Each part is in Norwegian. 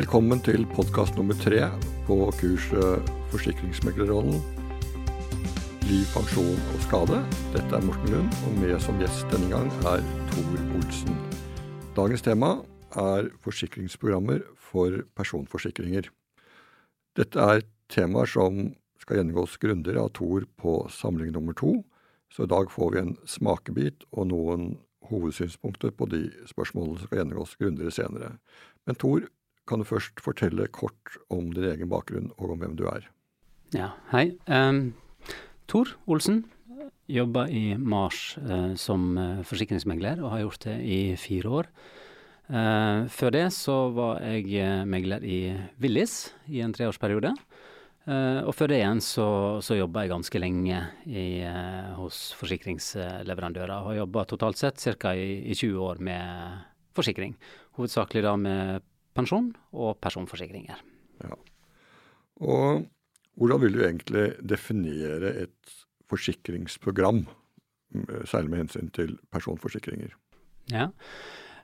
Velkommen til podkast nummer tre på kurset Forsikringsmeglerrollen. Liv, pensjon og skade. Dette er Morten Lund, og med som gjest denne gang er Tor Olsen. Dagens tema er forsikringsprogrammer for personforsikringer. Dette er temaer som skal gjennomgås grundigere av Tor på samling nummer to, så i dag får vi en smakebit og noen hovedsynspunkter på de spørsmålene som skal gjennomgås grundigere senere. Men Tor, kan du først fortelle kort om din egen bakgrunn og om hvem du er? Ja, hei. Um, Tor Olsen. Jobber i Mars uh, som uh, forsikringsmegler, og har gjort det i fire år. Uh, før det så var jeg megler i Willis i en treårsperiode. og før det igjen så, så jobba jeg ganske lenge i, hos forsikringsleverandører. Har jobba totalt sett ca. I, i 20 år med forsikring. Hovedsakelig da med pensjon og personforsikringer. Ja. Og hvordan vil du egentlig definere et forsikringsprogram, særlig med hensyn til personforsikringer? Ja,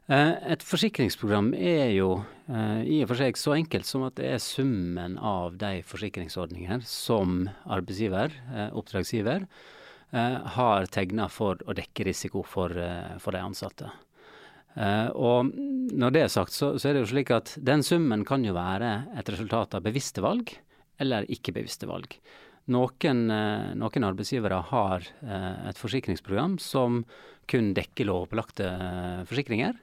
eh, et forsikringsprogram er jo eh, i og for seg så enkelt som at det er summen av de forsikringsordninger som arbeidsgiver, eh, oppdragsgiver, har tegna for å dekke risiko for, for de ansatte. Uh, og når det er sagt, så, så, er det jo slik at den summen kan jo være et resultat av bevisste valg eller ikke bevisste valg. Noen, uh, noen arbeidsgivere har uh, et forsikringsprogram som kun dekker lovpålagte forsikringer,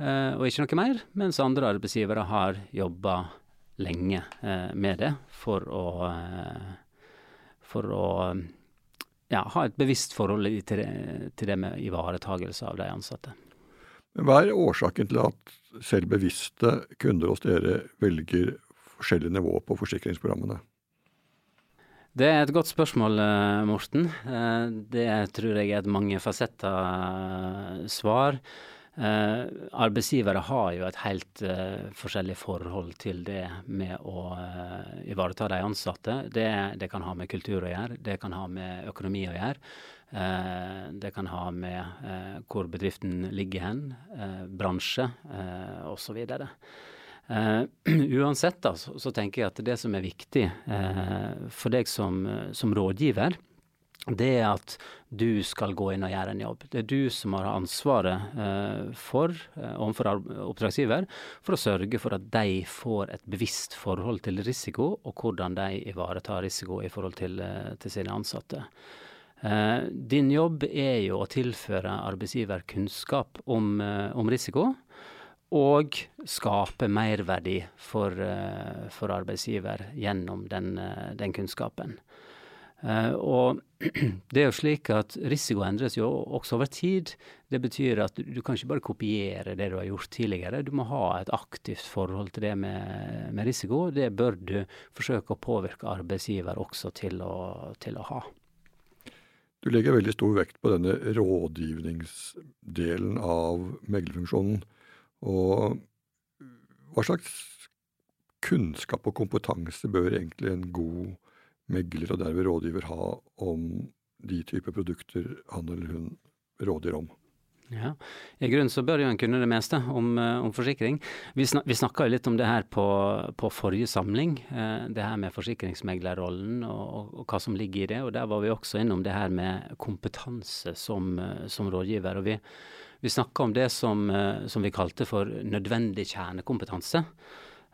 og ikke noe mer, mens andre arbeidsgivere har jobba lenge med det for å, for å ja, ha et bevisst forhold til det, til det med ivaretagelse av de ansatte. Hva er årsaken til at selv bevisste kunder hos dere velger forskjellig nivå på forsikringsprogrammene? Det er et godt spørsmål, eh, Morten. Eh, det tror jeg er et mange fasetter svar. Arbeidsgivere har jo et helt forskjellig forhold til det med å ivareta de ansatte. Det, det kan ha med kultur å gjøre, det kan ha med økonomi å gjøre. Eh, det kan ha med eh, hvor bedriften ligger hen, eh, bransje eh, osv. Uh, uansett da, så, så, tenker jeg at det som er viktig for deg som, som, rådgiver, det er at du skal gå inn og gjøre en jobb. Det er du som har ansvaret eh, for, overfor oppdragsgiver for å sørge for at de får et bevisst forhold til risiko, og hvordan de ivaretar risiko i forhold til, til sine ansatte. Eh, din jobb er jo å tilføre arbeidsgiver kunnskap om, eh, om risiko, og skape merverdi for, eh, for arbeidsgiver gjennom den, den kunnskapen. Og det er jo slik at risiko endres jo også over tid. Det betyr at du, du, kan ikke bare kopiere det du har gjort tidligere. Du må ha et aktivt forhold til det med, med risiko. Det bør du forsøke å påvirke arbeidsgiver også til å, til å ha. Du legger veldig stor vekt på denne rådgivningsdelen av meglerfunksjonen. Og hva slags kunnskap og kompetanse bør egentlig en god megler og derved rådgiver ha om de typer produkter han eller hun rådgir om? Ja, I grunnen så bør jo en kunne det meste om, eh, om forsikring. Vi, snak, snakka jo litt om det her på, på forrige samling, eh, det her med forsikringsmeglerrollen og, og, og, hva som ligger i det. og Der var vi også innom det her med kompetanse som, eh, som rådgiver. og Vi, vi snakka om det som, som, vi kalte for nødvendig kjernekompetanse.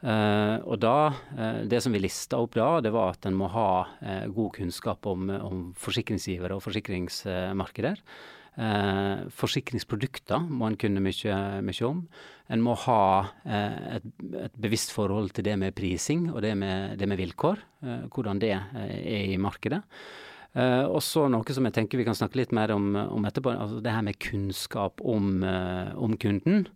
Uh, og da, uh, Det som vi lista opp da, det var at en må ha uh, god kunnskap om, om forsikringsgivere og forsikringsmarkeder. Forsikringsprodukter må en kunne mye, mye, om. En må ha et, et, bevisst forhold til det med prising og det med, det med vilkår. Hvordan det er i markedet. Uh, og så noe som jeg tenker vi kan snakke litt mer om, om etterpå, altså det her med kunnskap om, om kunden.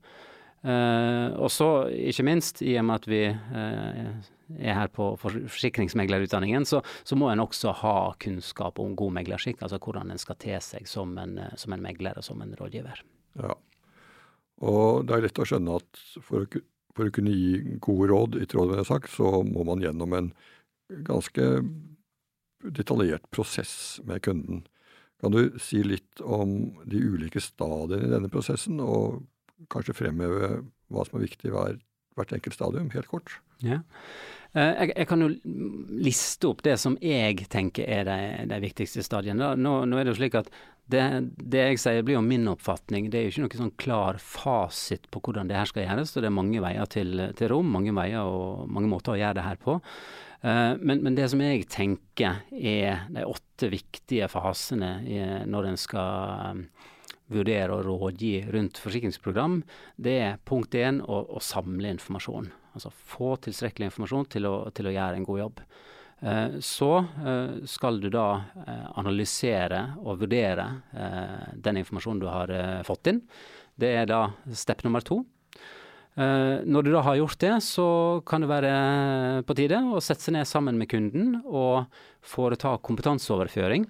Og så, ikke minst, i og med at vi er her på forsikringsmeglerutdanningen, så, så, må en også ha kunnskap om god meglerskikk, altså hvordan en skal te seg som en, som en megler og som en rådgiver. Ja, og det er lett å skjønne at for å, for å kunne gi gode råd i tråd med det sagt, så må man gjennom en ganske detaljert prosess med kunden. Kan du si litt om de ulike stadiene i denne prosessen, og kanskje fremheve hva som er viktig i hver, hvert enkelt stadium, helt kort. Ja. Jeg, jeg, kan jo liste opp det som jeg tenker er de, de viktigste stadiene. Nå, nå, er det jo slik at det, det, jeg sier blir jo min oppfatning. Det er jo ikke noen sånn klar fasit på hvordan det her skal gjøres. og Det er mange veier til, til rom, mange veier og mange måter å gjøre det her på. Uh, men, men, det som jeg tenker er de åtte viktige fasene når en skal vurdere og rådgi rundt forsikringsprogram, det er punkt én å, å samle informasjon. Altså få tilstrekkelig informasjon til å, til å gjøre en god jobb. Eh, så eh, skal du da eh, analysere og vurdere den informasjonen du har fått inn. Det er da step nummer to. Når du da har gjort det, så kan det være på tide å sette seg ned sammen med kunden og foreta kompetanseoverføring.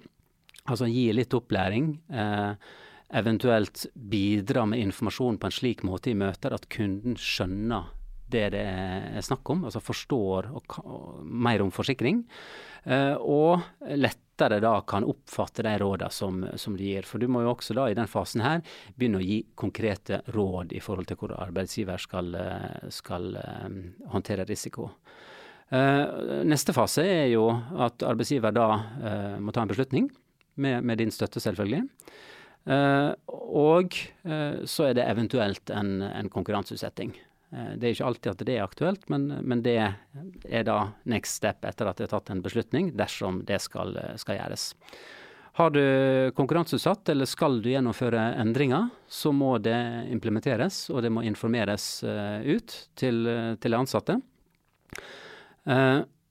Altså gi litt opplæring. Eventuelt bidra med informasjon på en slik måte i møter at kunden skjønner det det er snakk om, altså forstår og, og, mer om forsikring. Uh, og lettere da kan oppfatte de rådene som, som, de gir. For du må jo også da i den fasen her begynne å gi konkrete råd i forhold til hvordan arbeidsgiver skal, eh, skal um, håndtere risiko. Neste fase er jo at arbeidsgiver da må ta en beslutning, med, med din støtte selvfølgelig. Og så er det eventuelt en, en konkurranseutsetting. Eh, det er ikke alltid at det er aktuelt, men, men, det er da next step etter at det er tatt en beslutning, dersom det skal, skal gjøres. Har du konkurranseutsatt eller skal du gjennomføre endringer, så må det implementeres og det må informeres ut til, til ansatte.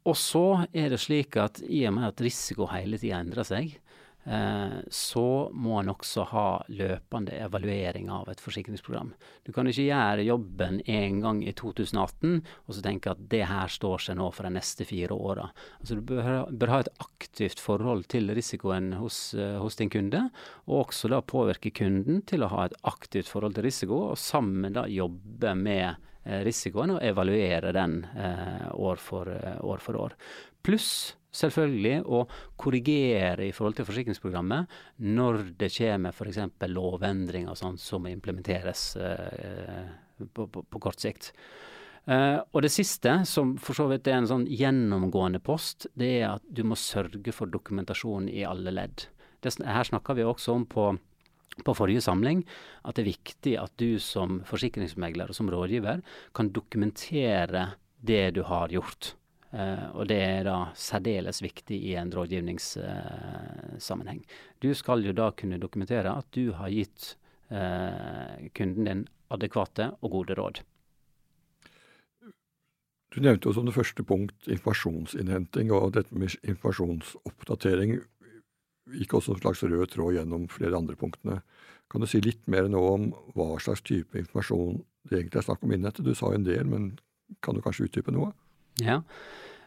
Og så er det slik at i og med at risiko hele tida endrer seg, Eh, så må en også ha løpende evaluering av et forsikringsprogram. Du kan ikke gjøre jobben en gang i 2018 og så tenke at det her står seg nå for de neste fire åra. Altså, du bør, ha et aktivt forhold til risikoen hos, uh, hos, din kunde, og også da påvirke kunden til å ha et aktivt forhold til risiko, og sammen da jobbe med uh, risikoen og evaluere den år, for, år for år. Pluss selvfølgelig å korrigere i forhold til forsikringsprogrammet når det kommer f.eks. lovendringer sånn som implementeres eh, på, på, kort sikt. Eh, og det siste, som for så vidt er en sånn gjennomgående post, det er at du må sørge for dokumentasjon i alle ledd. Det, her snakker vi også om på på forrige samling at det er viktig at du som forsikringsmegler og som rådgiver kan dokumentere det du har gjort. Uh, og det er da særdeles viktig i en rådgivningssammenheng. Uh, du skal jo da kunne dokumentere at du har gitt uh, kunden din adekvate og gode råd. Du nevnte jo som det første punkt informasjonsinnhenting, og dette med informasjonsoppdatering gikk også en slags rød tråd gjennom flere andre punktene. Kan du si litt mer nå om hva slags type informasjon det egentlig er snakk om innhentet? Du sa en del, men kan du kanskje utdype noe? Ja.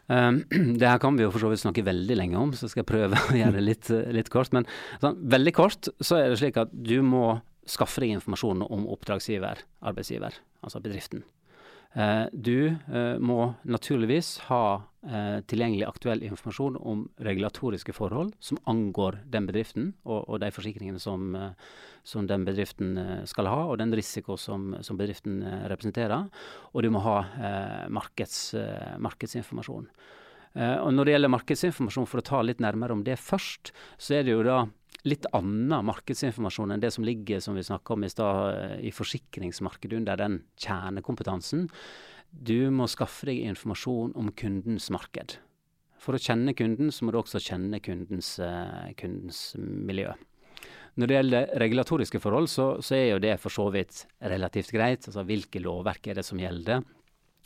Um, det her kan vi jo for så vidt snakke veldig lenge om, så skal jeg prøve å gjøre det litt, litt kort. Men sånn, veldig kort så er det slik at du må skaffe deg informasjon om oppdragsgiver, arbeidsgiver, altså bedriften. Uh, du uh, må naturligvis ha uh, tilgjengelig aktuell informasjon om regulatoriske forhold som angår den bedriften, og, de forsikringene som, som den bedriften eh, skal ha, og den risiko som, som bedriften eh, representerer. Og du må ha eh, markeds, markedsinformasjon. Og Når det gjelder markedsinformasjon, for å ta litt nærmere om det først, så er det jo da litt annen markedsinformasjon enn det som ligger som vi om i sted, i forsikringsmarkedet under den kjernekompetansen. Du må skaffe deg informasjon om kundens marked. For å kjenne kunden, så må du også kjenne kundens, kundens miljø. Når det gjelder regulatoriske forhold, så, så, er jo det for så vidt relativt greit. Altså hvilke lovverk er det som gjelder?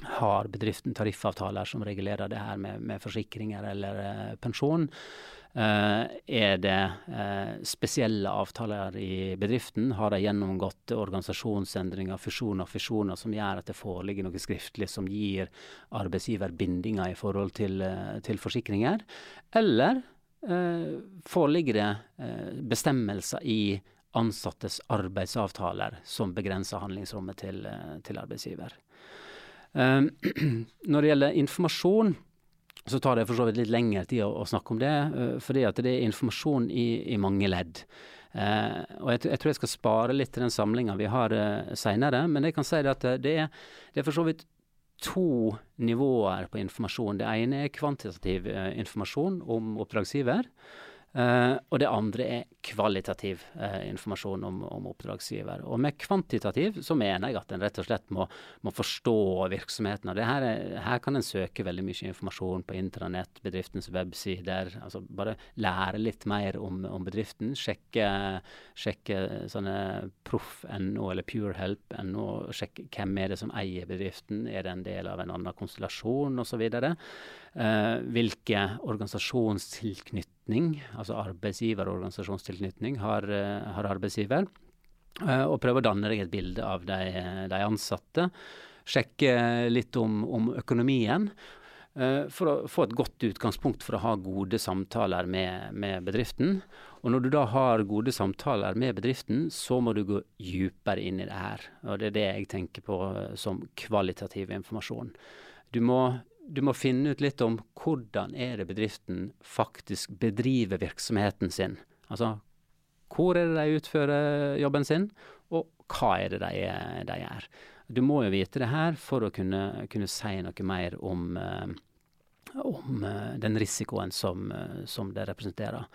Har bedriften tariffavtaler som regulerer det her med, med forsikringer eller uh, pensjon? Uh, er det uh, spesielle avtaler i bedriften? Har de gjennomgått organisasjonsendringer, fusjoner og fisjoner som gjør at det foreligger noe skriftlig som gir arbeidsgiver bindinger i forhold til, til forsikringer? Eller foreligger det bestemmelser i ansattes arbeidsavtaler som begrenser handlingsrommet til, til arbeidsgiver. Når det gjelder informasjon, så tar det for så vidt litt lengre tid å, å snakke om det, fordi at det er informasjon i, i mange ledd. Uh, og jeg, jeg, tror jeg skal spare litt til den samlinga vi har uh, seinere, men jeg kan si at det er, det er for så vidt to nivåer på informasjon. Det ene er kvantitativ informasjon om oppdragsgiver. Uh, og det andre er kvalitativ uh, informasjon om, om, oppdragsgiver. Og med kvantitativ så mener jeg at en rett og slett må, må forstå virksomheten. Her, er, her, kan en søke veldig mye informasjon på intranett, bedriftens websider. altså Bare lære litt mer om, om bedriften. Sjekke, sjekke sånne proff.no eller purehelp.no. Sjekke hvem er det som eier bedriften. Er det en del av en annen konstellasjon osv. Uh, hvilke organisasjonstilknytning, altså arbeidsgiverorganisasjonstilknytning, har, organisasjonstilknytning har arbeidsgiver. Uh, og prøve å danne deg et bilde av de, de ansatte. Sjekke litt om, om økonomien. Uh, for å få et godt utgangspunkt for å ha gode samtaler med, med, bedriften. Og når du da har gode samtaler med bedriften, så må du gå dypere inn i det her. Og det er det jeg tenker på som kvalitativ informasjon. Du må du må finne ut litt om hvordan er det bedriften faktisk bedriver virksomheten sin. Altså hvor er det de utfører jobben sin, og hva er det de, de gjør. Du må jo vite det her for å kunne, kunne si noe mer om, uh, om uh, den risikoen som, uh, som det representerer.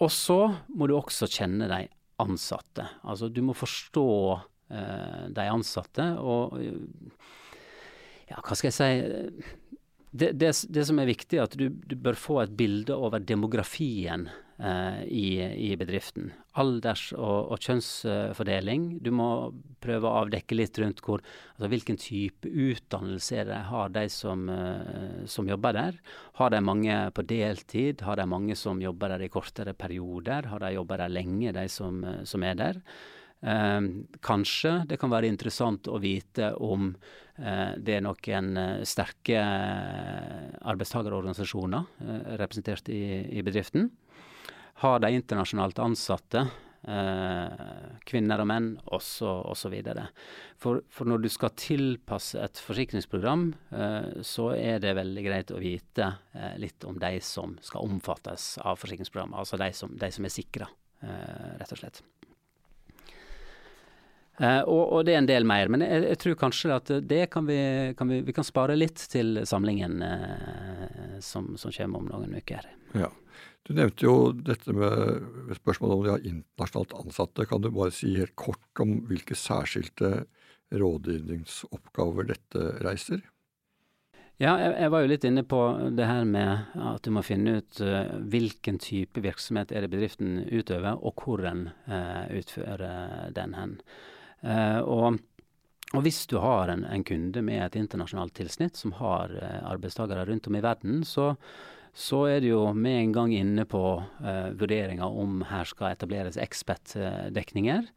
og så må du også kjenne de ansatte. Altså du må forstå de ansatte. og ja, hva skal jeg si det, det, det, som er viktig, er at du, du bør få et bilde over demografien eh, i, i, bedriften. Alders- og, og, kjønnsfordeling. Du må prøve å avdekke litt rundt hvor, altså hvilken type utdannelse det har, de som, eh, som, jobber der. Har de mange på deltid? Har de mange som jobber der i kortere perioder? Har de jobba der lenge, de som, som er der? Eh, kanskje det kan være interessant å vite om eh, det er noen eh, sterke arbeidstakerorganisasjoner arbeidstagerorganisasjoner eh, representert i, i, bedriften. Har de internasjonalt ansatte, eh, kvinner og menn, osv. For, for når du skal tilpasse et forsikringsprogram, så er det veldig greit å vite litt om de som skal omfattes av forsikringsprogrammet. Altså de som, de som er sikra, rett og slett. Uh, og, og, det er en del mer, men jeg, jeg tror kanskje at det kan vi, kan vi, vi kan spare litt til samlingen uh, som, som, kommer om noen uker. Ja. Du nevnte jo dette med spørsmålet om de har internasjonalt ansatte. Kan du bare si helt kort om hvilke særskilte rådgivningsoppgaver dette reiser? Ja, jeg, jeg, var jo litt inne på det her med at du må finne ut uh, hvilken type virksomhet er det bedriften utøver, og hvor en utfører den hen. Uh, og, og, hvis du har en, en, kunde med et internasjonalt tilsnitt som har eh, arbeidstakere rundt om i verden, så, så er det jo med en gang inne på uh, vurderinga om her skal etableres expat-dekninger.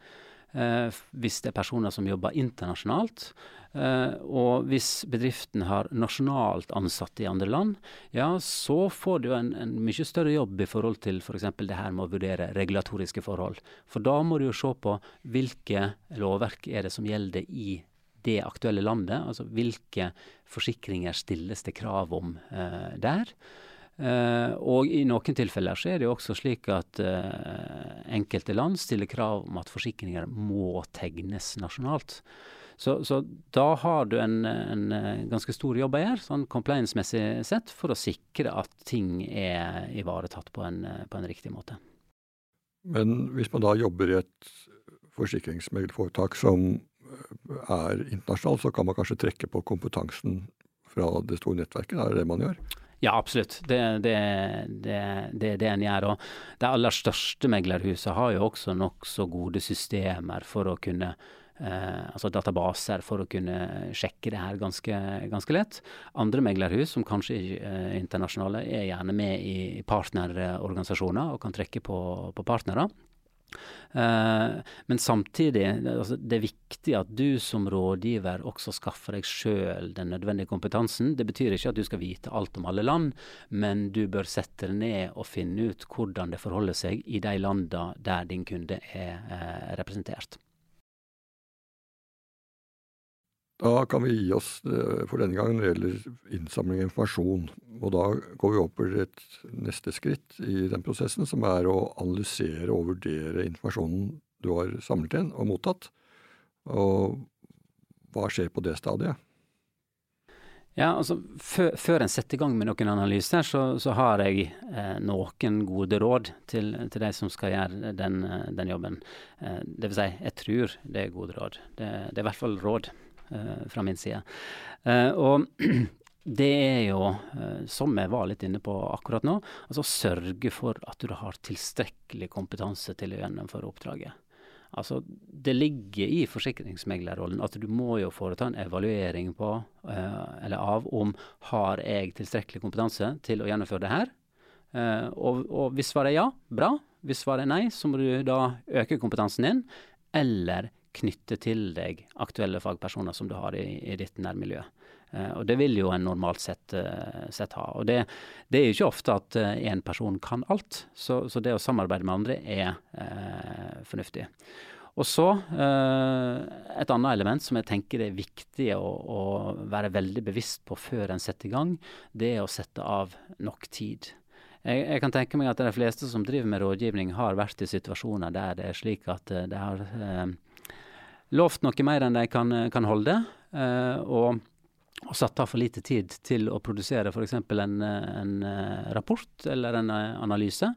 Uh, hvis det er personer som jobber internasjonalt. Eh, og hvis bedriften har nasjonalt ansatte i andre land, ja, så får du en, en mye større jobb i forhold til f.eks. For det her med å vurdere regulatoriske forhold. For da må du jo se på hvilke lovverk er det som gjelder i det aktuelle landet. Altså hvilke forsikringer stilles det krav om eh, der. Uh, og i noen tilfeller så er det jo også slik at uh, enkelte land stiller krav om at forsikringer må tegnes nasjonalt. Så, så, da har du en, en, eh, ganske stor jobb å gjøre, sånn compliance-messig sett, for å sikre at ting er ivaretatt på en, på en riktig måte. Men hvis man da jobber i et forsikringsmeglerforetak som er internasjonalt, så kan man kanskje trekke på kompetansen fra det store nettverket? Er det det man gjør? Ja, absolutt. Det det, det, det, det, det, en gjør. Og de aller største meglerhusene har jo også nokså gode systemer for å kunne eh, altså databaser for å kunne sjekke det her ganske, ganske lett. Andre meglerhus, som kanskje er eh, internasjonale, er gjerne med i partnerorganisasjoner og kan trekke på, på partnere. Uh, men samtidig, altså, det er viktig at du som rådgiver også skaffer deg sjøl den nødvendige kompetansen. Det betyr ikke at du skal vite alt om alle land, men du bør sette deg ned og finne ut hvordan det forholder seg i de landene der din kunde er uh, representert. Da kan vi gi oss eh, for denne gang når det gjelder innsamling av informasjon. Og da går vi over et neste skritt i den prosessen, som er å analysere og vurdere informasjonen du har samlet inn og mottatt. Og hva skjer på det stadiet? Ja, altså før, før en setter i gang med noen analyser, så, så har jeg eh, noen gode råd til, til, de som skal gjøre den, den jobben. Eh, vil si, jeg tror det er gode råd. Det, det er i hvert fall råd eh, fra min side. Eh, og det er jo, eh, som jeg var litt inne på akkurat nå, altså sørge for at du har tilstrekkelig kompetanse til å gjennomføre oppdraget. Altså, det ligger i forsikringsmeglerrollen at du må jo foreta en evaluering på, eller av om har jeg tilstrekkelig kompetanse til å gjennomføre det her. Og, og, hvis svaret er ja, bra. Hvis svaret er nei, så må du da øke kompetansen din, eller knytte til deg aktuelle fagpersoner som du har i, i ditt nærmiljø. Uh, og det vil jo en normalt sett, sett ha. Og det, det, er jo ikke ofte at én person kan alt, så, så, det å samarbeide med andre er fornuftig. Og så eh, et annet element som jeg tenker er viktig å, å, være veldig bevisst på før en setter i gang, det er å sette av nok tid. Jeg, jeg, kan tenke meg at de fleste som driver med rådgivning, har vært i situasjoner der det er slik at det de har eh, lovt noe mer enn de kan, kan holde. Eh, og og satt av for lite tid til å produsere f.eks. En, en eh, rapport eller en eh, analyse.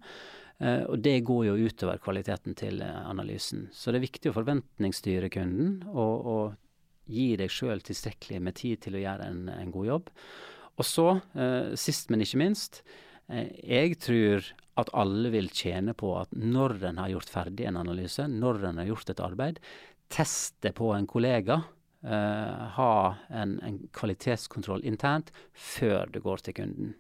Uh, og det går jo utover kvaliteten til uh, analysen. Så det er viktig å forventningsstyre kunden og, og gi deg sjøl tilstrekkelig med tid til å gjøre en, en god jobb. Og så, uh, sist, men ikke minst, jeg tror at alle vil tjene på at når en har gjort ferdig en analyse, når en har gjort et arbeid, teste på en kollega. ha en, en kvalitetskontroll internt før det går til kunden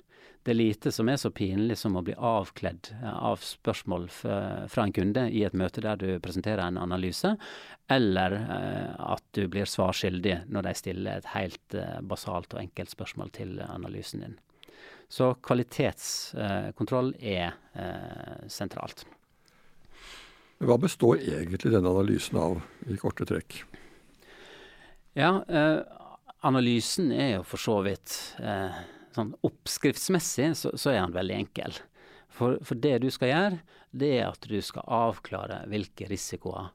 det er lite som er så pinlig som å bli avkledd av spørsmål fra en kunde i et møte der du presenterer en analyse, eller eh, at du blir svarskyldig når de stiller et helt eh, basalt og enkelt spørsmål til analysen din. Så kvalitetskontroll er eh, sentralt. Hva består egentlig denne analysen av, i korte trekk? Ja, analysen er jo for så vidt sånn oppskriftsmessig så, så, er den veldig enkel. For, for, det du skal gjøre, det er at du skal avklare hvilke risikoer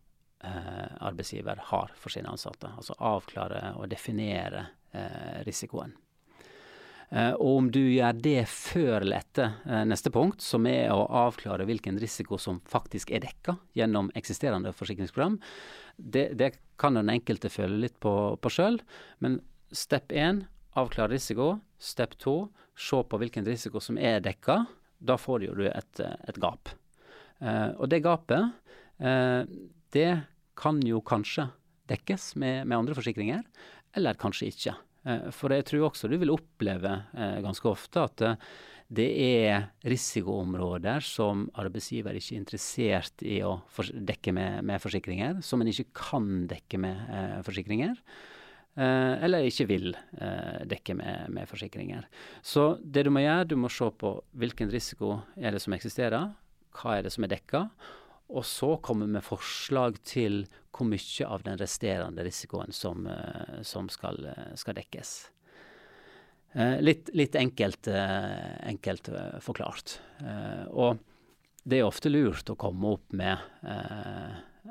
eh, arbeidsgiver har for sine ansatte. Altså avklare og definere eh, risikoen. Eh, og om du gjør det før eller etter eh, neste punkt, som er å avklare hvilken risiko som faktisk er dekka gjennom eksisterende forsikringsprogram, det, det kan den enkelte føle litt på, på sjøl. Men step én avklare risiko. Step to, se på hvilken risiko som er dekka. Da får du et, et gap. Eh, og det gapet, det kan jo kanskje dekkes med, med, andre forsikringer, eller kanskje ikke. Eh, for jeg tror også du vil oppleve eh, ganske ofte at eh, det er risikoområder som arbeidsgiver ikke er interessert i å dekke med, med forsikringer, som en ikke kan dekke med forsikringer. Eller ikke vil dekke med, med, forsikringer. Så det du må gjøre, du må se på hvilken risiko er det som eksisterer, hva er det som er dekka, og så komme med forslag til hvor mye av den resterende risikoen som, eh, som skal, skal, dekkes. Litt, litt enkelt, enkelt, forklart. Og det er ofte lurt å komme opp med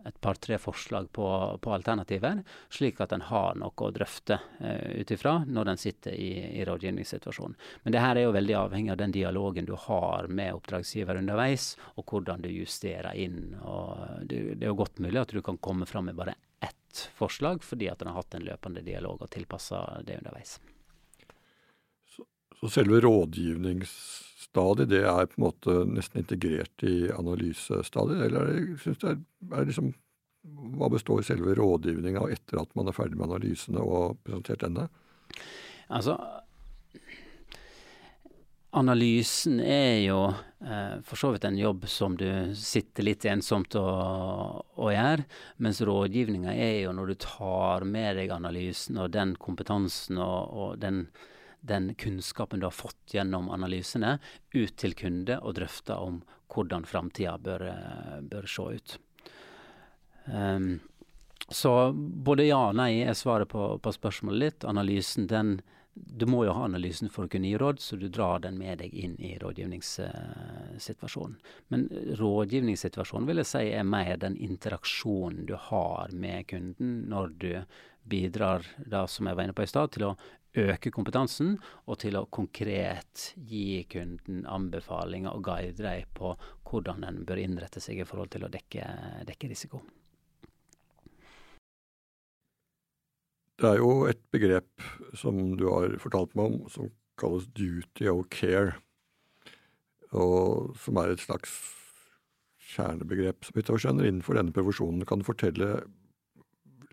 et par-tre forslag på, på, alternativer, slik at en har noe å drøfte eh, ut ifra når en sitter i, i rådgivningssituasjonen. Men det her er jo veldig avhengig av den dialogen du har med oppdragsgiver underveis, og hvordan du justerer inn. og det, det er jo godt mulig at du kan komme fram med bare ett forslag, fordi at en har hatt en løpende dialog og tilpassa det underveis. Så, så selve rådgivnings stadiet, det er på en måte nesten integrert i analysestadiet? Eller syns det er, er liksom, hva består selve rådgivninga etter at man er ferdig med analysene og presentert denne? Altså, Analysen er jo eh, for så vidt en jobb som du sitter litt ensomt og, og gjør, mens rådgivninga er jo når du tar med deg analysen og den kompetansen og, og den den kunnskapen du har fått gjennom analysene, ut til kunde og drøfte om hvordan framtida bør, eh, bør, se ut. Um, så både ja og nei er svaret på, på spørsmålet litt. Analysen, den Du må jo ha analysen for å kunne gi råd, så du drar den med deg inn i rådgivningssituasjonen. Men rådgivningssituasjonen vil jeg si er mer den interaksjonen du har med kunden når du bidrar, da, som jeg var inne på i stad, til å øke kompetansen, og til å konkret gi kunden anbefalinger og guide dem på hvordan en bør innrette seg i forhold til å dekke, dekke risiko. Det er jo et begrep som du har fortalt meg om, som kalles duty of care, og som er et slags kjernebegrep, så vidt jeg skjønner, innenfor denne profesjonen. Kan du fortelle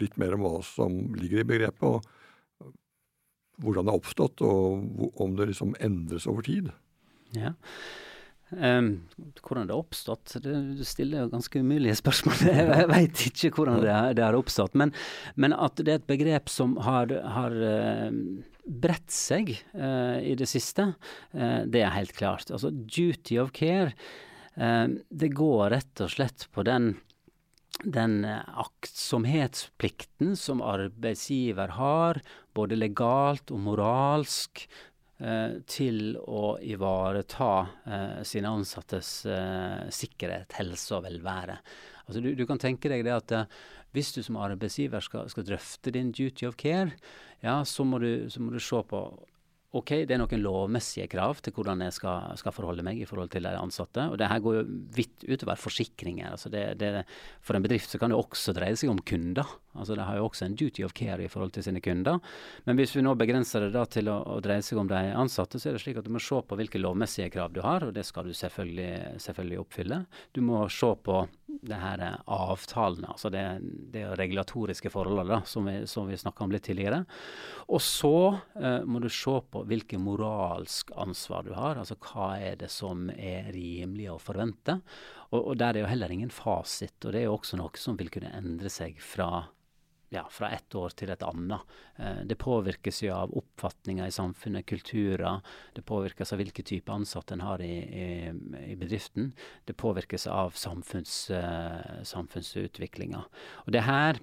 litt mer om hva som ligger i begrepet, og hvordan det har oppstått, og om det liksom endres over tid? Ja. Um, hvordan det har oppstått? Det, du stiller jo ganske umulige spørsmål. Jeg, veit ikke hvordan det, det, har oppstått. Men, men, at det er et begrep som har, har uh, bredt seg uh, i det siste, uh, det er helt klart. Altså duty of care, det går rett og slett på den den aktsomhetsplikten som arbeidsgiver har, både legalt og moralsk, Eh, til å ivareta eh, sine ansattes eh, sikkerhet, helse og velvære. Altså du, du, kan tenke deg det at hvis du som arbeidsgiver skal, skal, drøfte din duty of care, ja, så må du, så må du se på ok, det er noen lovmessige krav til hvordan jeg skal, skal, forholde meg i forhold til de ansatte. Og det her går jo vidt utover forsikringer. Altså det, det, for en bedrift så kan det også dreie seg om kunder. Altså Det har jo også en duty of care i forhold til sine kunder. Men hvis vi nå begrenser det da til å, å dreie seg om de ansatte, så er det slik at du må se på hvilke lovmessige krav du har, og det skal du selvfølgelig, selvfølgelig oppfylle. Du må se på det her avtalene, altså det, det regulatoriske forholdet da, som vi, som vi snakka om litt tidligere. Og så eh, må du se på hvilket moralsk ansvar du har. Altså hva er det som er rimelig å forvente. Og, og der er jo heller ingen fasit. Og det er jo også noe som vil kunne endre seg fra ja, fra ett år til et annet. Eh, det påvirkes jo av oppfatninger i samfunnet, kulturer. Det påvirkes av hvilke type ansatte en har i, i, i, bedriften. Det påvirkes av samfunns, uh, samfunnsutviklinga. Og det her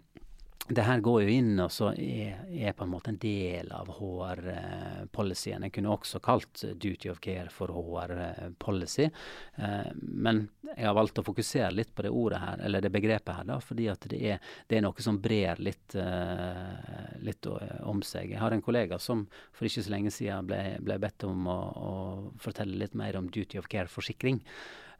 det her går jo inn og så er, er, på en måte en del av HR-policyen. Jeg kunne også kalt duty of care for HR-policy. Eh, men jeg har valgt å fokusere litt på det ordet her, eller det begrepet her, da, fordi at det er, det er noe som brer litt, uh, litt om seg. Jeg har en kollega som for ikke så lenge siden ble, ble bedt om å, å fortelle litt mer om duty of care-forsikring.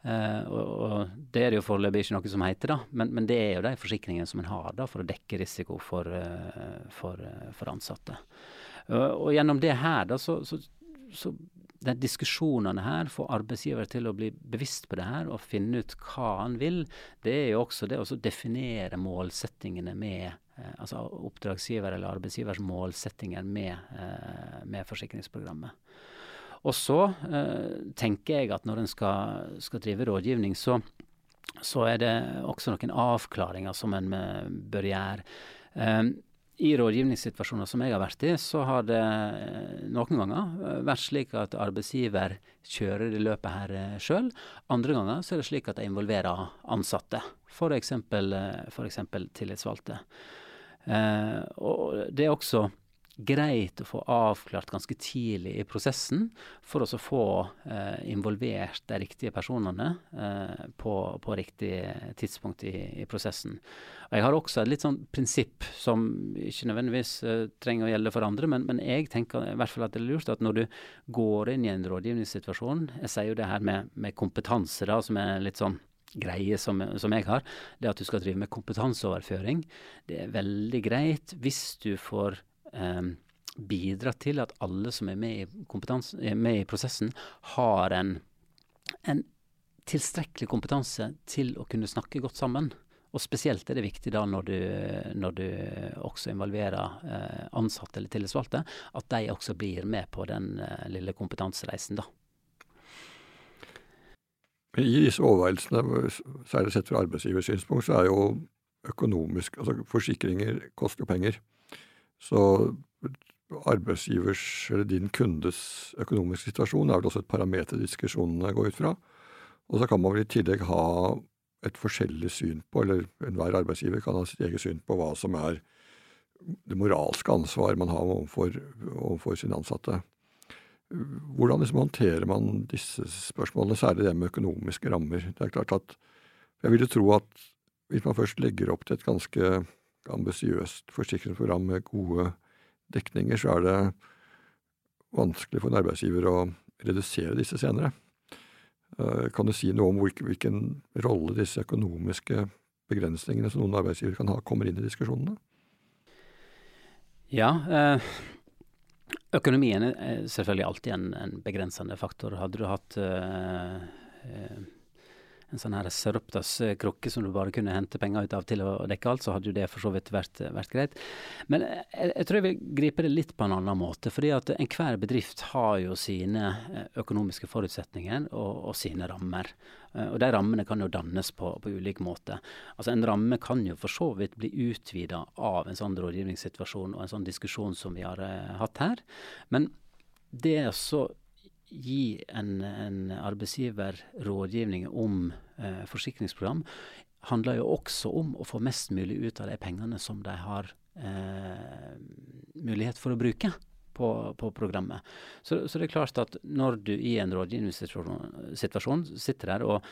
Uh, og, og, Det er det jo foreløpig ikke noe som heter, da, men, men, det er jo de forsikringene som en har da, for å dekke risiko for, uh, for, uh, for ansatte. og gjennom det her, da, så, så, så de diskusjonene her får arbeidsgiver til å bli bevisst på det her og finne ut hva han vil. Det er jo også det å definere målsettingene med altså oppdragsgiver eller arbeidsgivers målsettinger med, med forsikringsprogrammet. Og så eh, tenker jeg at når en skal, skal drive rådgivning, så, så, er det også noen avklaringer som en bør gjøre. Eh, i rådgivningssituasjoner som jeg har vært i, så har det eh, noen ganger vært slik at arbeidsgiver kjører det løpet her sjøl. Andre ganger så er det slik at de involverer ansatte, f.eks. tillitsvalgte. Eh, og det er også greit å få avklart ganske tidlig i prosessen, for å få eh, involvert de riktige personene eh, på, på, riktig tidspunkt i, i, prosessen. Og Jeg har også et litt sånn prinsipp som ikke nødvendigvis eh, trenger å gjelde for andre, men, men, jeg tenker i hvert fall at det er lurt at når du går inn i en rådgivningssituasjon Jeg sier jo det her med, med kompetanse, da, som er litt sånn greie som, som, jeg har, det at du skal drive med kompetanseoverføring. Det er veldig greit hvis du får eh, bidra til at alle som er med i, er med i prosessen, har en, en, tilstrekkelig kompetanse til å kunne snakke godt sammen. Og spesielt er det viktig da når du, når du også involverer eh, ansatte eller tillitsvalgte, at de også blir med på den eh, lille kompetansereisen, da. I disse overveielsene, særlig sett fra arbeidsgivers synspunkt, så er jo økonomisk Altså forsikringer koster penger. Så arbeidsgivers eller din kundes økonomiske situasjon er vel også et parameter diskusjonene går ut fra. Og så kan man vel i tillegg ha et forskjellig syn på, eller enhver arbeidsgiver kan ha sitt eget syn på hva som er det moralske ansvaret man har overfor, overfor sine ansatte. Hvordan liksom håndterer man disse spørsmålene, særlig det med økonomiske rammer? Det er klart at Jeg ville tro at hvis man først legger opp til et ganske ambisiøst forsikringsprogram med gode dekninger, så er det vanskelig for en arbeidsgiver å redusere disse senere. Kan du si noe om hvilken rolle disse økonomiske begrensningene som noen arbeidsgivere kan ha, kommer inn i diskusjonene? Ja, økonomien er selvfølgelig alltid en, en begrensende faktor. Hadde du hatt en sånn her Sareptas-krukke som du bare kunne hente penger ut av til å dekke alt, så hadde jo det for så vidt vært, vært greit. Men jeg, jeg, tror jeg vil gripe det litt på en annen måte. fordi at enhver bedrift har jo sine eh, økonomiske forutsetninger og, og sine rammer. Eh, og de rammene kan jo dannes på, på ulik måte. Altså En ramme kan jo for så vidt bli utvida av en sånn rådgivningssituasjon og en sånn diskusjon som vi har uh, hatt her. Men det er så gi en, en arbeidsgiver rådgivning om eh, forsikringsprogram, handler jo også om å få mest mulig ut av de pengene som de har eh, mulighet for å bruke på, på programmet. Så, så, det er klart at når du i en rådgivningssituasjon sitter der, og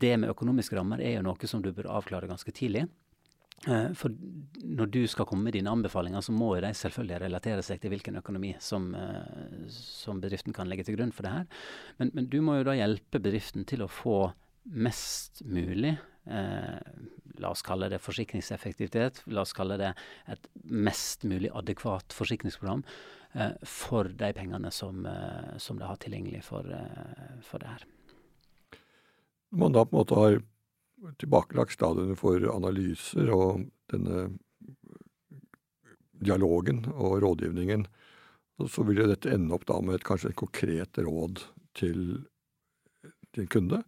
det med økonomiske rammer er jo noe som du bør avklare ganske tidlig. Eh, for når du skal komme med dine anbefalinger, så må de selvfølgelig relatere seg til hvilken økonomi som, eh, som bedriften kan legge til grunn for det her. Men, men, du må jo da hjelpe bedriften til å få mest mulig eh, La oss kalle det forsikringseffektivitet. La oss kalle det et mest mulig adekvat forsikringsprogram eh, for de pengene som, eh, som de har tilgjengelig for, eh, for det her. Når man da på en måte har tilbakelagt stadiene for analyser og denne dialogen og rådgivningen, så vil dette ende opp da med et, kanskje et konkret råd til, en kunde.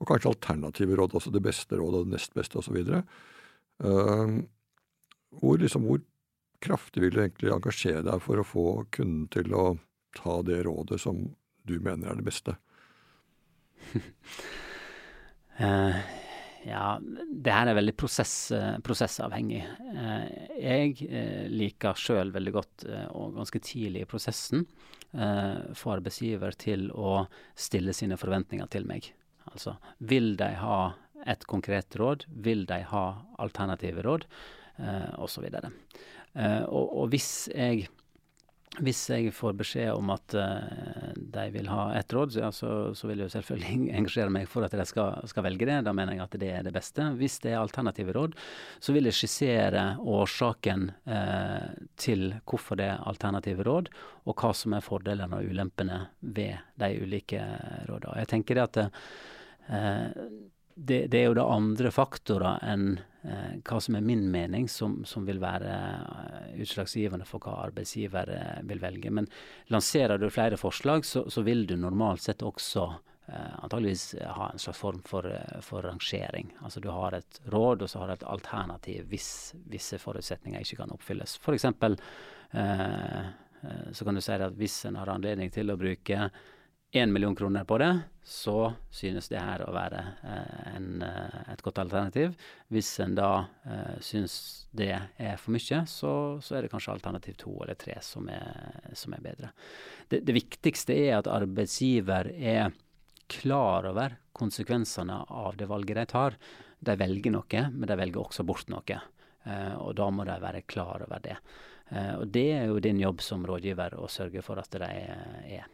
Og kanskje alternative råd, også det beste rådet og det nest beste osv. Uh, hvor, liksom, hvor kraftig vil du egentlig engasjere deg for å få kunden til å ta det rådet som du mener er det beste? uh, Ja, det her er veldig prosess, eh, prosessavhengig. Eh, jeg liker sjøl veldig godt, og ganske tidlig i prosessen, få arbeidsgiver til å stille sine forventninger til meg. Altså, vil de ha et konkret råd? Vil de ha alternative råd? Eh, osv. Eh, og, og hvis jeg hvis jeg får beskjed om at uh, de vil ha ett råd, så, så, så, vil jeg selvfølgelig engasjere meg for at de skal, skal, velge det. Da mener jeg at det er det beste. Hvis det er alternative råd, så vil jeg skissere årsaken eh, til hvorfor det er alternative råd, og hva som er fordelene og ulempene ved de ulike rådene. Jeg tenker det at eh, det, det, er jo da andre faktorer enn hva som er min mening, som, som vil være uh, utslagsgivende for hva arbeidsgiver uh, vil velge. Men lanserer du flere forslag, så, så vil du normalt sett også eh, antageligvis ha en slags form for, for, rangering. Altså du har et råd, og så har du et alternativ hvis visse forutsetninger ikke kan oppfylles. For eksempel så kan du si at hvis en har anledning til å bruke én million kroner på det, så synes det her å være eh, en, eh, et godt alternativ. Hvis en da eh, synes det er for mye, så, så, er det kanskje alternativ to eller tre som er, som er bedre. Det, det, viktigste er at arbeidsgiver er klar over konsekvensene av det valget de tar. De velger noe, men de velger også bort noe. Eh, og da må de være klar over det. Eh, og det er jo din jobb som rådgiver å sørge for at de er.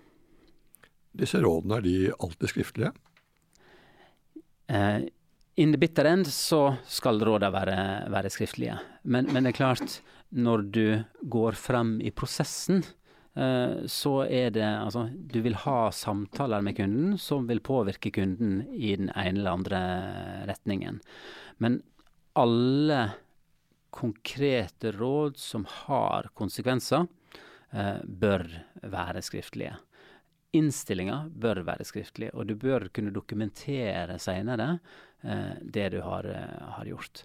Disse rådene, er de alltid skriftlige? Uh, in the bitter end så skal rådene være, være skriftlige. Men, men, det er klart, når du går frem i prosessen, uh, så er det Altså, du vil ha samtaler med kunden som vil påvirke kunden i den ene eller andre retningen. Men alle konkrete råd som har konsekvenser, uh, bør være skriftlige. Innstillinga bør være skriftlig, og du bør kunne dokumentere senere eh, det du har, eh, har gjort.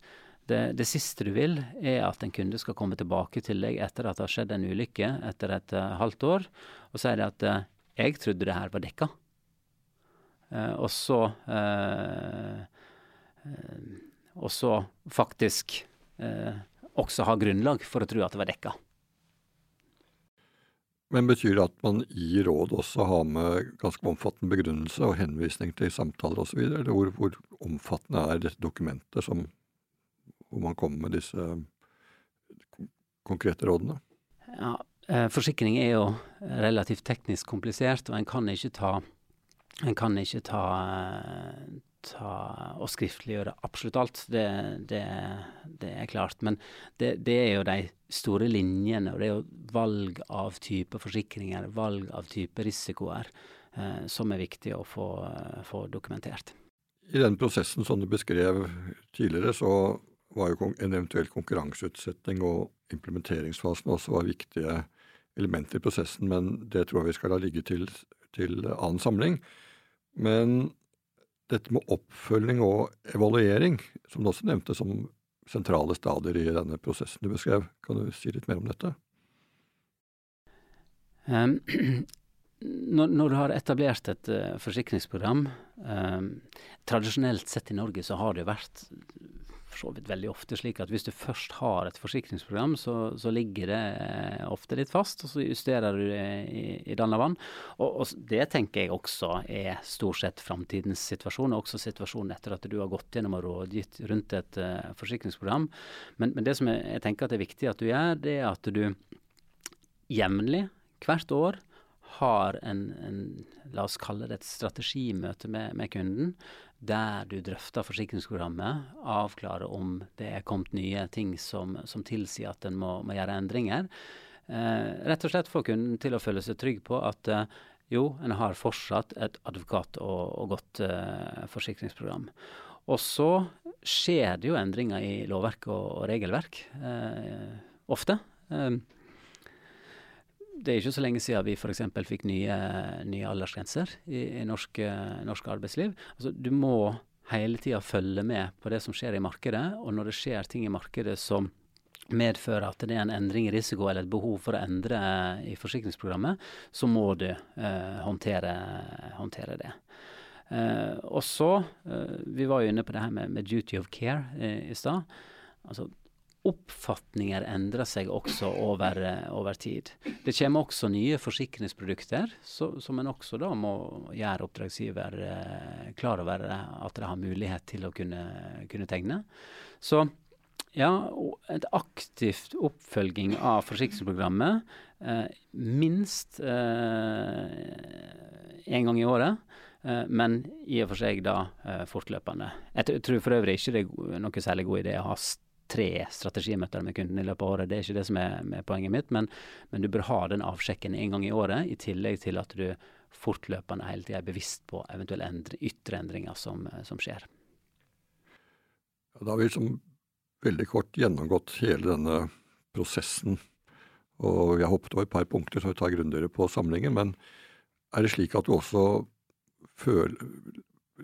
Det, det, siste du vil, er at en kunde skal komme tilbake til deg etter at det har skjedd en ulykke etter et uh, halvt år, og si at uh, 'jeg trodde det her var dekka'. Uh, og så Og så faktisk også ha grunnlag for å tro at det var dekka. Men betyr det at man i råd også har med ganske omfattende begrunnelse og henvisning til samtaler osv.? Eller hvor, hvor, omfattende er dette dokumentet som, hvor man kommer med disse konkrete rådene? Ja, Eh, forsikring er jo relativt teknisk komplisert, og en kan ikke ta, kan ikke ta, ta og skriftliggjøre absolutt alt. Det, det, det er klart. Men det, det, er jo de store linjene, og det er jo valg av type forsikringer, valg av type risikoer, eh, som er viktig å få, få dokumentert. I den prosessen som du beskrev tidligere, så var jo en eventuell konkurranseutsetting og implementeringsfasen også var viktige elementer i prosessen, men det tror jeg vi skal la ligge til, til annen samling. Men dette med oppfølging og evaluering, som du også nevnte som sentrale stadier i denne prosessen du beskrev, kan du si litt mer om dette? Um, når, når, du har etablert et uh, forsikringsprogram um, Tradisjonelt sett i Norge så har det vært så vidt veldig ofte slik at hvis du først har et forsikringsprogram, så, så ligger det eh, ofte litt fast, og så justerer du det i, i danna vann. Og, og, det tenker jeg også er stort sett framtidens situasjon, og også situasjonen etter at du har gått gjennom og rådgitt rundt et uh, forsikringsprogram. Men, men, det som jeg, jeg tenker at er viktig at du gjør, det er at du jevnlig, hvert år, har en, en, la oss kalle det et strategimøte med, med kunden, der du drøfter forsikringsprogrammet, avklarer om det er kommet nye ting som, som tilsier at en må, må, gjøre endringer. Eh, rett og slett få kunden til å føle seg trygg på at eh, jo, en har fortsatt et advokat og, og godt eh, forsikringsprogram. Og så skjer det jo endringer i lovverk og, og regelverk, eh, ofte. Eh, det er ikke så lenge siden vi f.eks. fikk nye, nye aldersgrenser i, i norsk, norsk, arbeidsliv. Altså, du må hele tida følge med på det som skjer i markedet, og når det skjer ting i markedet som medfører at det er en endring i risiko eller et behov for å endre i forsikringsprogrammet, så må du eh, håndtere, håndtere, det. Eh, og så, eh, Vi var jo inne på det her med, med duty of care eh, i stad. Altså, oppfatninger endrer seg også over, eh, over, tid. Det kommer også nye forsikringsprodukter så, som en også da må gjøre oppdragsgiver eh, klar over at de har mulighet til å kunne, kunne tegne. Så ja, et aktivt oppfølging av forsikringsprogrammet eh, minst én eh, gang i året. Eh, men i og for seg da eh, fortløpende. Jeg tror for øvrig ikke det er noe særlig god idé å ha tre strategimøter med kunden i løpet av året. Det er ikke det som er, er poenget mitt, men, men, du bør ha den avsjekken en gang i året, i tillegg til at du fortløpende hele tida er bevisst på eventuelle endre, ytre endringer som, som skjer. Ja, da har vi liksom veldig kort gjennomgått hele denne prosessen. Og jeg hoppet over et par punkter som vi tar grundigere på samlingen. Men er det slik at du også føler,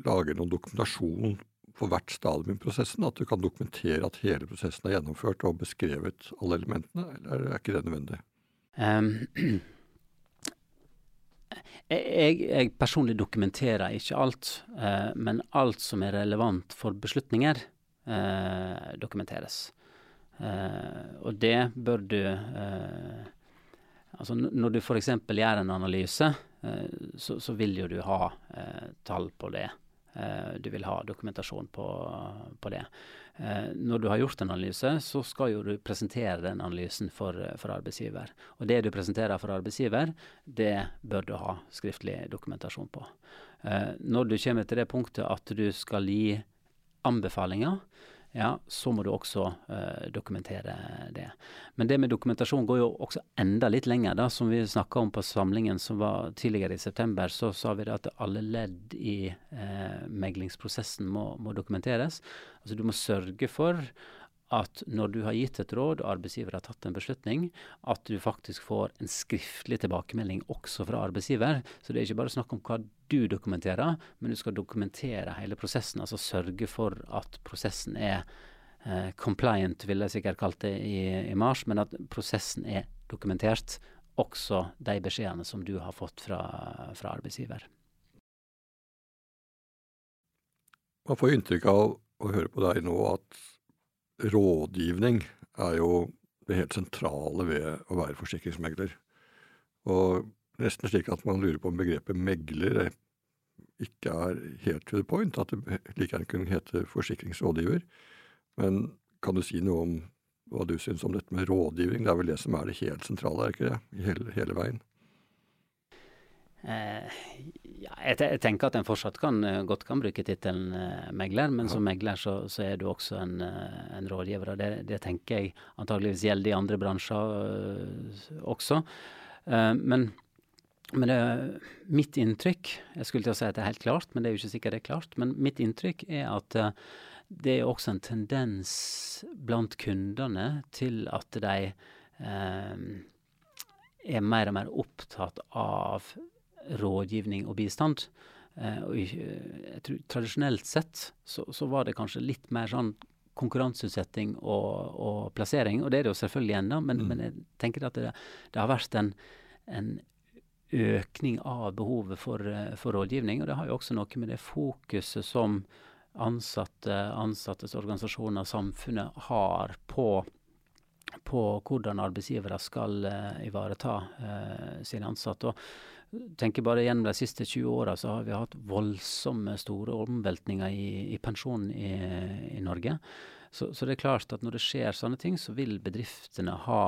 lager noen dokumentasjon på hvert stadium i prosessen, at du kan dokumentere at hele prosessen er gjennomført og beskrevet alle elementene, eller er ikke det nødvendig? Um, jeg, jeg, personlig dokumenterer ikke alt, uh, men alt som er relevant for beslutninger, uh, dokumenteres. Uh, og det bør du Altså når du f.eks. gjør en analyse, så, så, vil jo du ha tall på det. Eh, du vil ha dokumentasjon på, på det. Eh, når du har gjort en analyse, så skal jo du presentere den analysen for, for, arbeidsgiver. Og det du presenterer for arbeidsgiver, det bør du ha skriftlig dokumentasjon på. Eh, når du kommer til det punktet at du skal gi anbefalinger, ja, så må du også uh, dokumentere det. Men det med dokumentasjon går jo også enda litt lenger. da, Som vi snakka om på samlingen som var tidligere i september, så sa vi at alle ledd i uh, meglingsprosessen må, må dokumenteres. Altså Du må sørge for at når du har gitt et råd og arbeidsgiver har tatt en beslutning, at du faktisk får en skriftlig tilbakemelding også fra arbeidsgiver. Så det er ikke bare snakk om hva du dokumenterer, men du skal dokumentere hele prosessen. Altså sørge for at prosessen er eh, compliant, ville jeg sikkert kalt det i, i mars, men at prosessen er dokumentert. Også de beskjedene som du har fått fra, fra arbeidsgiver. Man får inntrykk av å høre på deg nå at rådgivning er jo det helt sentrale ved å være forsikringsmegler. Og nesten slik at man lurer på om begrepet megler ikke er helt to the point, at det like gjerne kunne hete forsikringsrådgiver. Men kan du si noe om hva du syns om dette med rådgivning. Det er vel det som er det helt sentrale, er ikke det? Hele, hele veien. Eh, ja, jeg, jeg, tenker at en fortsatt kan, eh, godt kan bruke tittelen eh, megler, men ja. som megler så, så, er du også en, eh, en rådgiver. og det, det, tenker jeg antageligvis gjelder i andre bransjer uh, også. Eh, men men det, mitt inntrykk Jeg skulle til å si at det er helt klart, men det er jo ikke sikkert det er klart. Men mitt inntrykk er at det er også en tendens blant kundene til at de er mer og mer opptatt av rådgivning og bistand. Eh, og jeg tror Tradisjonelt sett så, så, var det kanskje litt mer sånn konkurranseutsetting og, og, plassering, og det er det jo selvfølgelig ennå, men, mm. men, jeg tenker at det, det har vært en, en økning av behovet for, eh, for, rådgivning. Og det har jo også noe med det fokuset som ansatte, ansattes organisasjoner, samfunnet, har på, på hvordan arbeidsgivere skal uh, ivareta uh, sine ansatte. Og tenker bare Gjennom de siste 20 åra har vi hatt voldsomme store omveltninger i, i pensjonen i, i Norge. Så, så, det er klart at når det skjer sånne ting, så vil bedriftene ha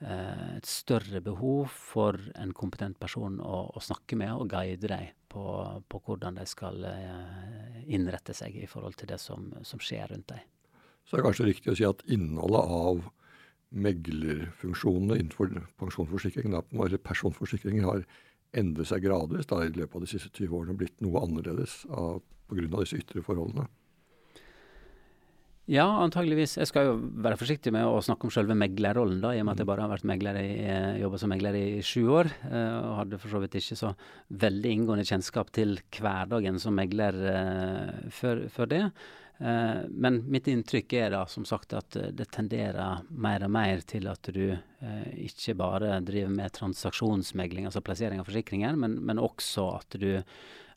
eh, et større behov for en kompetent person å, å snakke med og guide dem på, på hvordan de skal eh, innrette seg i forhold til det som, som skjer rundt dem. Så det er kanskje riktig å si at innholdet av meglerfunksjonene innenfor pensjonsforsikring, eller personforsikring, har endret seg gradvis da, i løpet av de siste 20 årene og blitt noe annerledes pga. disse ytre forholdene? Ja, antageligvis. Jeg skal jo være forsiktig med å snakke om selve meglerrollen, da, i og med at jeg bare har vært megler i, eh, jobba som megler i sju år. Eh, og hadde for så vidt ikke så veldig inngående kjennskap til hverdagen som megler uh, før, før, det. Uh, men mitt inntrykk er da som sagt at det tenderer mer og mer til at du uh, ikke bare driver med transaksjonsmegling, altså plassering av forsikringer, men, men også at du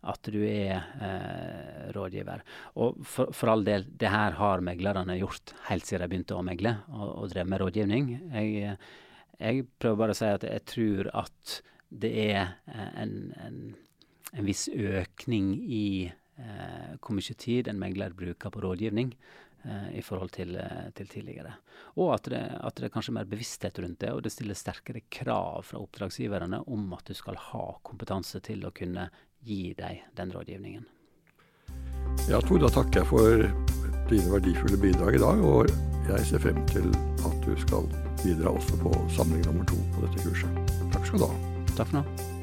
at du er eh, rådgiver. Og for, for, all del, det her har meglerne gjort helt siden de begynte å megle og, og drev med rådgivning. Jeg, jeg, prøver bare å si at jeg tror at det er eh, en, en, en viss økning i eh, hvor mye tid en megler bruker på rådgivning eh, i forhold til, eh, til, tidligere. Og at det, at det er kanskje mer bevissthet rundt det, og det stiller sterkere krav fra oppdragsgiverne om at du skal ha kompetanse til å kunne gi deg den rådgivningen. Ja, Tor, da takker jeg for dine verdifulle bidrag i dag. Og jeg ser frem til at du skal bidra også på samling nummer to på dette kurset. Takk skal du ha. Takk for nå.